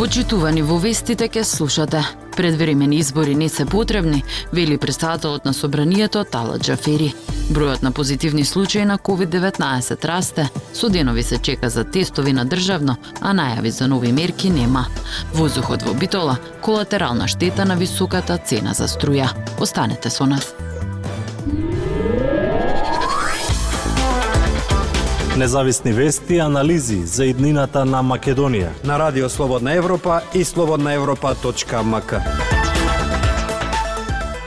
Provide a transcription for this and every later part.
Почитувани во вестите ке слушате. Предвремени избори не се потребни, вели председателот на собранието Тала Джафери. Бројот на позитивни случаи на COVID-19 расте, со денови се чека за тестови на државно, а најави за нови мерки нема. Воздухот во Битола, колатерална штета на високата цена за струја. Останете со нас. Независни вести и анализи за иднината на Македонија на Радио Слободна Европа и слободнаевропа.мк.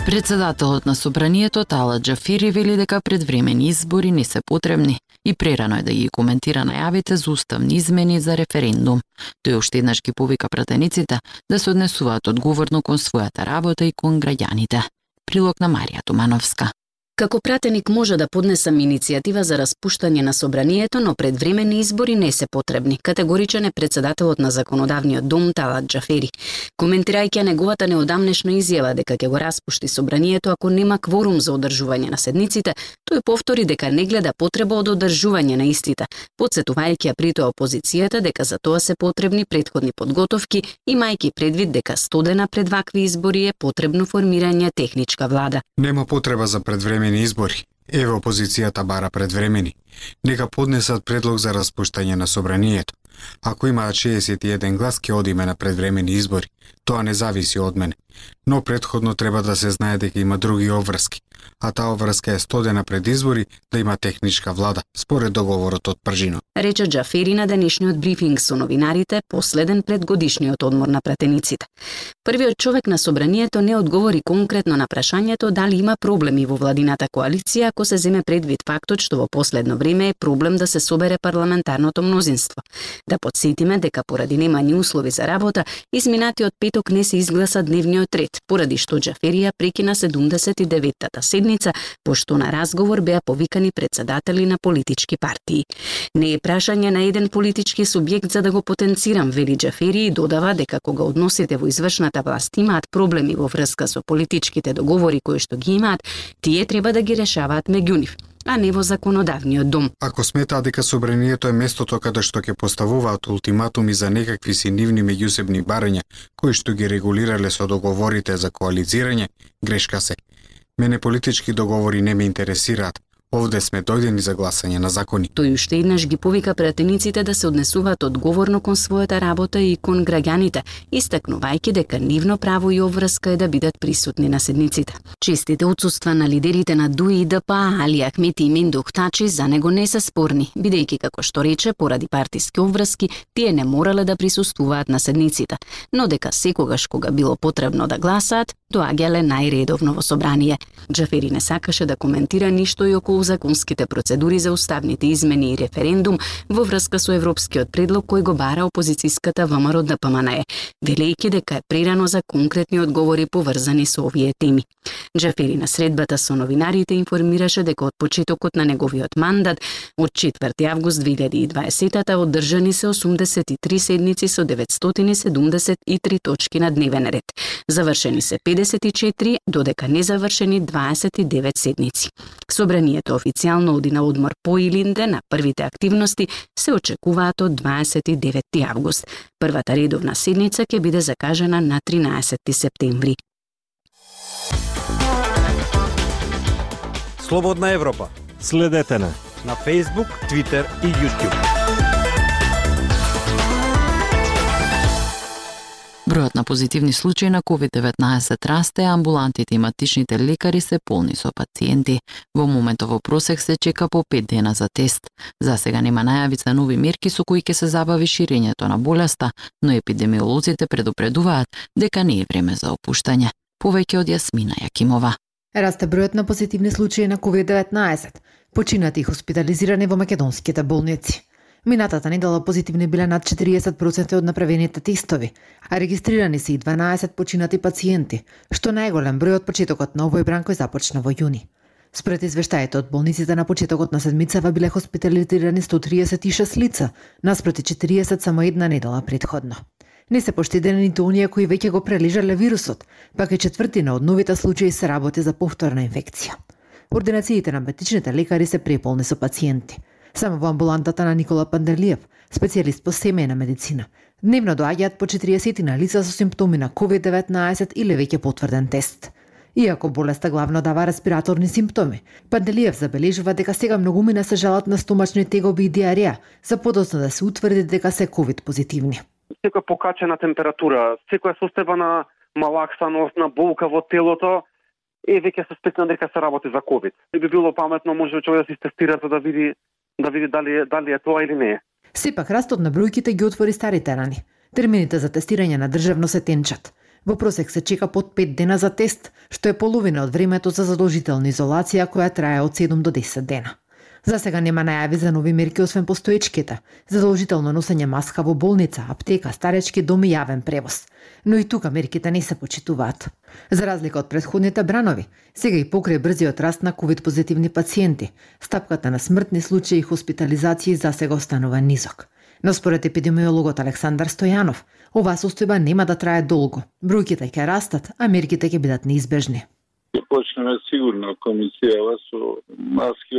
Председателот на собранието Тала Джафири вели дека предвремени избори не се потребни и прерано е да ги коментира најавите за уставни измени за референдум. Тој уште еднаш ги повика пратениците да се однесуваат одговорно кон својата работа и кон граѓаните. Прилог на Марија Тумановска. Како пратеник може да поднесам иницијатива за распуштање на собранието, но предвремени избори не се потребни, категоричен е председателот на законодавниот дом Талат Джафери. Коментирајќи неговата неодамнешна изјава дека ќе го распушти собранието ако нема кворум за одржување на седниците, тој повтори дека не гледа потреба од одржување на истите, подсетувајќи ја притоа опозицијата дека за тоа се потребни предходни подготовки, имајќи предвид дека стодена пред вакви избори е потребно формирање техничка влада. Нема потреба за предвремени предвремени избори. Еве опозицијата бара предвремени. Нека поднесат предлог за распуштање на собранието. Ако имаат 61 глас, ќе одиме на предвремени избори. Тоа не зависи од мене. Но предходно треба да се знае дека има други обврски а таа обврска е стодена пред избори да има техничка влада, според договорот од Пржино. Рече Джафери на денешниот брифинг со новинарите, последен пред годишниот одмор на пратениците. Првиот човек на собранието не одговори конкретно на прашањето дали има проблеми во владината коалиција ако се земе предвид фактот што во последно време е проблем да се собере парламентарното мнозинство. Да подсетиме дека поради немање услови за работа, изминатиот петок не се изгласа дневниот ред, поради што Джаферија прекина 79-тата седница, пошто на разговор беа повикани председатели на политички партии. Не е прашање на еден политички субјект за да го потенцирам, вели Джафери и додава дека кога односите во извршната власт имаат проблеми во врска со политичките договори кои што ги имаат, тие треба да ги решаваат меѓу нив а не во законодавниот дом. Ако смета дека собранието е местото каде што ќе поставуваат ултиматуми за некакви си нивни меѓусебни барања, кои што ги регулирале со договорите за коалицирање, грешка се. Мене политички договори не ме интересираат, Овде сме дојдени за гласање на закони. Тој уште еднаш ги повика пратениците да се однесуваат одговорно кон својата работа и кон граѓаните, истакнувајќи дека нивно право и обврска е да бидат присутни на седниците. Честите отсутства на лидерите на ДУИ и ДПА, Али Ахмети и Миндух Тачи за него не се спорни, бидејќи како што рече, поради партиски обврски, тие не морале да присуствуваат на седниците, но дека секогаш кога било потребно да гласаат, доаѓале најредовно во собрание. Джафери не сакаше да коментира ништо и околу законските процедури за уставните измени и референдум во врска со европскиот предлог кој го бара опозицијската ВМРО да ДПМНЕ, велејќи дека е прерано за конкретни одговори поврзани со овие теми. Джафери на средбата со новинарите информираше дека од почетокот на неговиот мандат од 4 август 2020 одржани се 83 седници со 973 точки на дневен ред. Завршени се 54, додека незавршени 29 седници. Собранието официјално оди на одмор по Илинде на првите активности се очекуваат од 29 август. Првата редовна седница ќе биде закажена на 13 септември. Слободна Европа. Следете на на Facebook, Twitter и YouTube. Бројот на позитивни случаи на COVID-19 расте, а амбулантите и матичните лекари се полни со пациенти. Во моментов во просек се чека по 5 дена за тест. За сега нема најави за нови мерки со кои ќе се забави ширењето на болеста, но епидемиолозите предупредуваат дека не е време за опуштање. Повеќе од Јасмина Јакимова. Расте бројот на позитивни случаи на COVID-19, починати и хоспитализирани во македонските болници. Минатата недела позитивни биле над 40% од направените тестови, а регистрирани се и 12 починати пациенти, што најголем број од почетокот на овој бранкој започна во јуни. Според извештаите од болниците на почетокот на седмицава биле хоспитализирани 136 лица, наспроти 40 само една недела предходно. Не се поштедени ниту оние кои веќе го прележале вирусот, пак и четвртина од новите случаи се работи за повторна инфекција. Ординациите на метичните лекари се преполни со пациенти. Само во амбулантата на Никола Пандерлиев, специјалист по семејна медицина, дневно доаѓаат по 40 на лица со симптоми на COVID-19 или веќе потврден тест. Иако болеста главно дава респираторни симптоми, Панделиев забележува дека сега многумина се жалат на стомачни тегоби и диареја, за подоцна да се утврди дека се COVID позитивни. Секоја покачена температура, секоја состојба на малаксаност, на болка во телото, е веќе се спекна дека се работи за ковид. И би било паметно може човек да се тестира за да види да види дали дали е тоа или не е. Сепак растот на бројките ги отвори старите рани. Термините за тестирање на државно се тенчат. Во просек се чека под 5 дена за тест, што е половина од времето за задолжителна изолација која трае од 7 до 10 дена. За сега нема најави за нови мерки освен постоечките, задолжително носење маска во болница, аптека, старечки дом и јавен превоз. Но и тука мерките не се почитуваат. За разлика од предходните бранови, сега и покрај брзиот раст на ковид позитивни пациенти, стапката на смртни случаи и хоспитализации за сега останува низок. Но според епидемиологот Александар Стојанов, оваа состојба нема да трае долго. Бројките ќе растат, а мерките ќе бидат неизбежни. Ќе почнеме сигурно комисијава со маски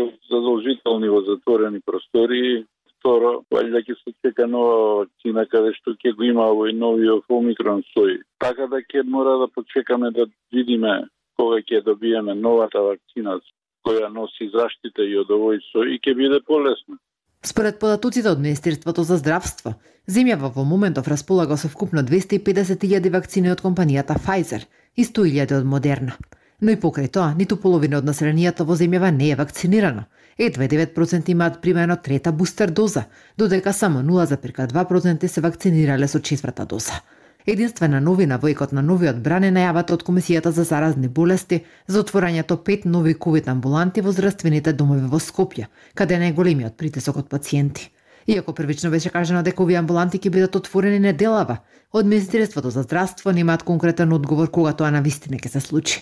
задолжителни во затворени простори. Второ, валјда ќе се чека нова вакцина каде што ќе го има овој новиот омикрон сој. Така да ќе мора да почекаме да видиме кога ќе добиеме новата вакцина која носи заштита и од овој сој и ќе биде полесно. Според податоците од Министерството за здравство, земјава во моментов располага со вкупно 250.000 вакцини од компанијата Pfizer и 100.000 од Модерна. Но и покрај тоа, ниту половина од населението во земјава не е вакцинирано. Едва 9% имаат примено трета бустер доза, додека само 0,2% се вакцинирале со четврта доза. Единствена новина во екот на новиот бран е најавата од Комисијата за заразни болести за отворањето пет нови ковид амбуланти во здравствените домови во Скопје, каде е најголемиот притисок од пациенти. Иако првично беше кажано дека овие амбуланти ќе бидат отворени неделава, од Министерството за здравство немаат конкретен одговор кога тоа на вистина ќе се случи.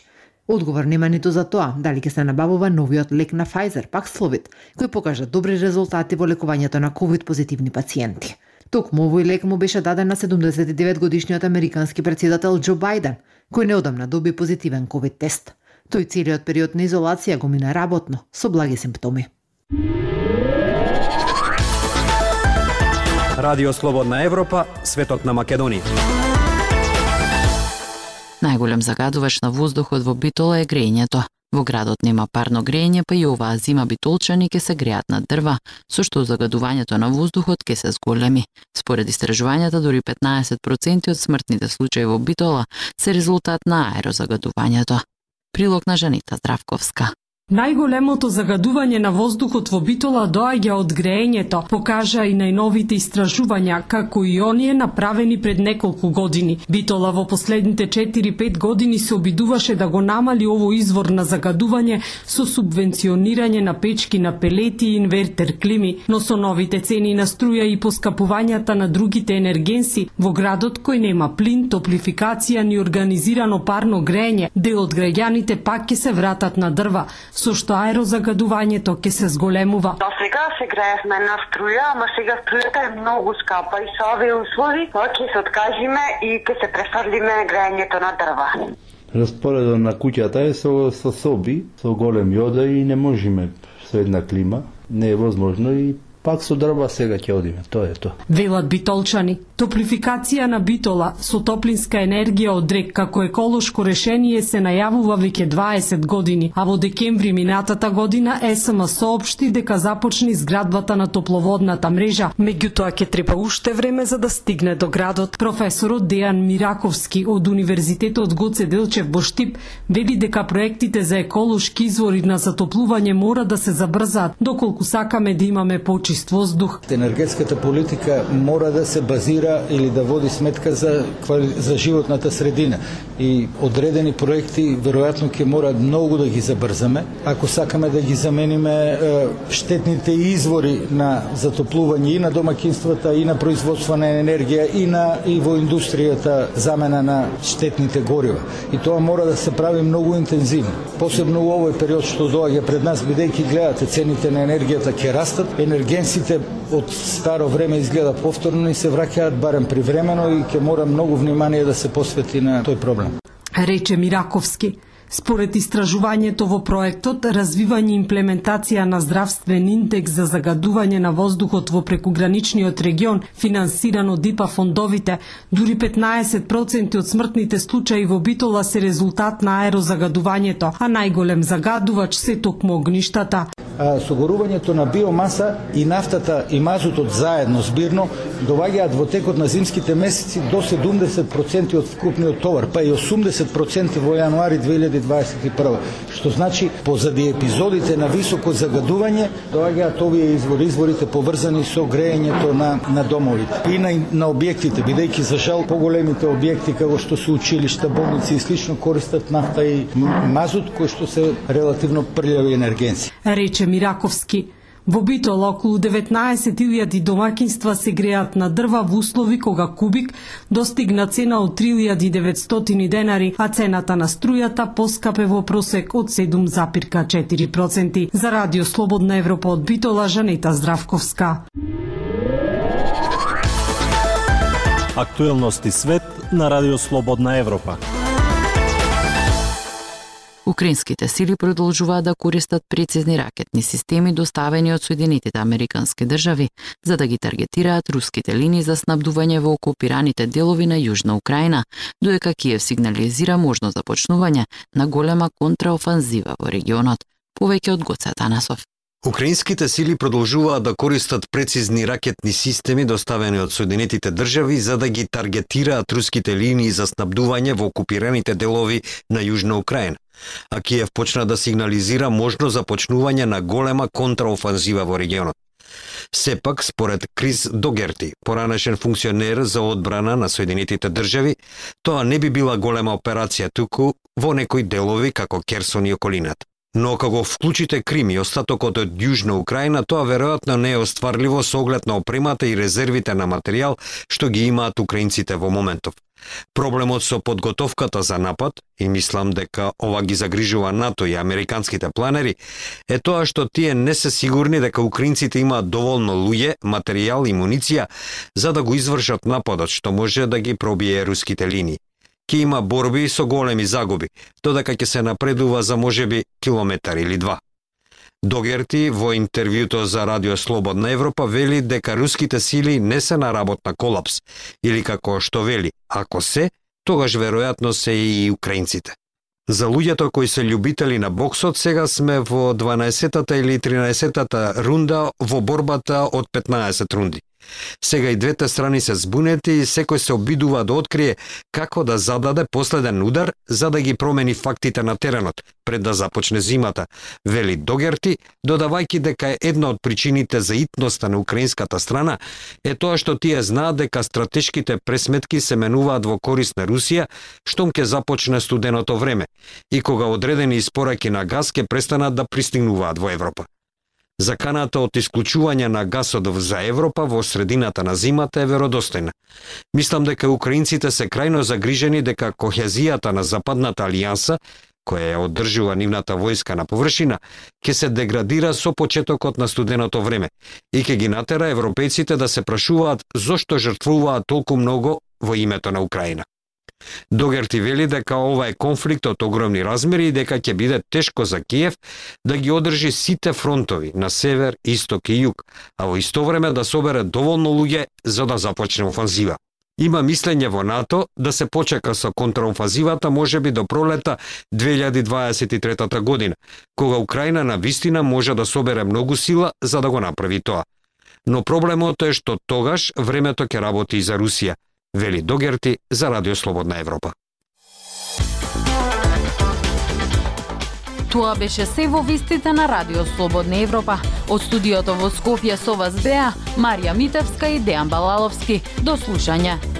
Одговор нема ниту за тоа дали ќе се набавува новиот лек на Pfizer, Paxlovid, кој покажа добри резултати во лекувањето на COVID позитивни пациенти. Токму овој лек му беше даден на 79 годишниот американски председател Џо Бајден, кој неодамна доби позитивен COVID тест. Тој целиот период на изолација го мина работно, со благи симптоми. Радио Слободна Европа, светот на Македонија. Најголем загадувач на воздухот во Битола е грејењето. Во градот нема парно грејење, па и оваа зима битолчани ќе се греат на дрва, со што загадувањето на воздухот ќе се зголеми. Според истражувањата, дури 15% од смртните случаи во Битола се резултат на аерозагадувањето. Прилог на Жанита Здравковска. Најголемото загадување на воздухот во Битола доаѓа од греењето, покажа и најновите истражувања, како и оние направени пред неколку години. Битола во последните 4-5 години се обидуваше да го намали ово извор на загадување со субвенционирање на печки на пелети и инвертер клими, но со новите цени на струја и поскапувањата на другите енергенси, во градот кој нема плин, топлификација ни организирано парно греење, дел од граѓаните пак ќе се вратат на дрва, со што аерозагадувањето ќе се зголемува. До сега се греевме на струја, ама сега струјата е многу скапа и со овие услови ќе се откажиме и ќе се префрлиме греењето на дрва. Распоредот на куќата е со, со соби, со голем јода и не можеме со една клима. Не е возможно и пак со дрва сега ќе одиме, тоа е тоа. Велат битолчани, топлификација на битола со топлинска енергија од рек како еколошко решение се најавува веќе 20 години, а во декември минатата година ЕСМ соопшти дека започне изградбата на топловодната мрежа, меѓутоа ќе треба уште време за да стигне до градот. Професорот Дејан Мираковски од Универзитетот Гоце Делчев во Штип вели дека проектите за еколошки извори на затоплување мора да се забрзаат доколку сакаме да имаме почи чист воздух. Енергетската политика мора да се базира или да води сметка за за животната средина и одредени проекти веројатно ќе мора многу да ги забрзаме ако сакаме да ги замениме штетните извори на затоплување и на домакинствата и на производство на енергија и на и во индустријата замена на штетните горива. И тоа мора да се прави многу интензивно. Посебно у овој период што доаѓа пред нас бидејќи гледате цените на енергијата ќе растат, енерген тенденциите од старо време изгледа повторно и се враќаат барем привремено и ќе мора многу внимание да се посвети на тој проблем. Рече Мираковски. Според истражувањето во проектот Развивање и имплементација на здравствен индекс за загадување на воздухот во прекуграничниот регион, финансиран од ИПА фондовите, дури 15% од смртните случаи во Битола се резултат на аерозагадувањето, а најголем загадувач се токму огништата. Согорувањето на биомаса и нафтата и мазутот заедно збирно доваѓаат во текот на зимските месеци до 70% од вкупниот товар, па и 80% во јануари 2021. Што значи, позади епизодите на високо загадување, доаѓаат овие извори, изворите поврзани со грејењето на, на домовите и на, на објектите, бидејќи за жал поголемите објекти како што се училишта, болници и слично користат нафта и мазут кои што се релативно прљави енергенци. Рече Мираковски. Во Битола околу 19.000 домакинства се греат на дрва во услови кога кубик достигна цена од 3.900 денари, а цената на струјата поскапе во просек од 7,4%. За Радио Слободна Европа од Битола, Жанета Здравковска. Актуелности свет на Радио Слободна Европа. Украинските сили продолжуваат да користат прецизни ракетни системи доставени од Соединетите Американски држави за да ги таргетираат руските линии за снабдување во окупираните делови на Јужна Украина, додека Киев сигнализира можно започнување на голема контраофанзива во регионот. Повеќе од Гоце Танасов. Украинските сили продолжуваат да користат прецизни ракетни системи доставени од Соединетите држави за да ги таргетираат руските линии за снабдување во окупираните делови на Јужна Украина а Киев почна да сигнализира можно започнување на голема контраофанзива во регионот. Сепак, според Крис Догерти, поранешен функционер за одбрана на Соединетите држави, тоа не би била голема операција туку во некои делови како Керсон и околината. Но како вклучите Крим и остатокот од Јужна Украина, тоа веројатно не е остварливо со оглед на опремата и резервите на материјал што ги имаат украинците во моментов. Проблемот со подготовката за напад, и мислам дека ова ги загрижува НАТО и американските планери, е тоа што тие не се сигурни дека украинците имаат доволно луѓе, материјал и муниција за да го извршат нападот што може да ги пробие руските линии ќе има борби со големи загуби, додека ќе се напредува за можеби километар или два. Догерти во интервјуто за Радио Слободна Европа вели дека руските сили не се на работ на колапс, или како што вели, ако се, тогаш веројатно се и украинците. За луѓето кои се љубители на боксот, сега сме во 12-тата или 13-тата рунда во борбата од 15 рунди. Сега и двете страни се збунети и секој се обидува да открие како да зададе последен удар за да ги промени фактите на теренот пред да започне зимата, вели Догерти, додавајќи дека една од причините за итноста на украинската страна е тоа што тие знаат дека стратешките пресметки се менуваат во корист на Русија, штом ќе започне студеното време и кога одредени испораки на газ ќе престанат да пристигнуваат во Европа. Заканата од исклучување на гасот за Европа во средината на зимата е веродостојна. Мислам дека украинците се крајно загрижени дека кохезијата на Западната алијанса која ја одржува нивната војска на површина, ќе се деградира со почетокот на студеното време и ќе ги натера европејците да се прашуваат зошто жртвуваат толку многу во името на Украина. Догерти вели дека ова е конфликт од огромни размери и дека ќе биде тешко за Киев да ги одржи сите фронтови на север, исток и југ, а во исто време да собере доволно луѓе за да започне офанзива. Има мислење во НАТО да се почека со контраофанзивата можеби до пролета 2023 година, кога Украина на вистина може да собере многу сила за да го направи тоа. Но проблемот е што тогаш времето ќе работи и за Русија, вели Догерти за Радио Слободна Европа. Тоа беше се во вистите на Радио Слободна Европа. Од студиото во Скопје со вас беа Марија Митевска и Дејан Балаловски. До слушање.